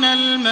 يُؤْتُونَ الْمَنَّ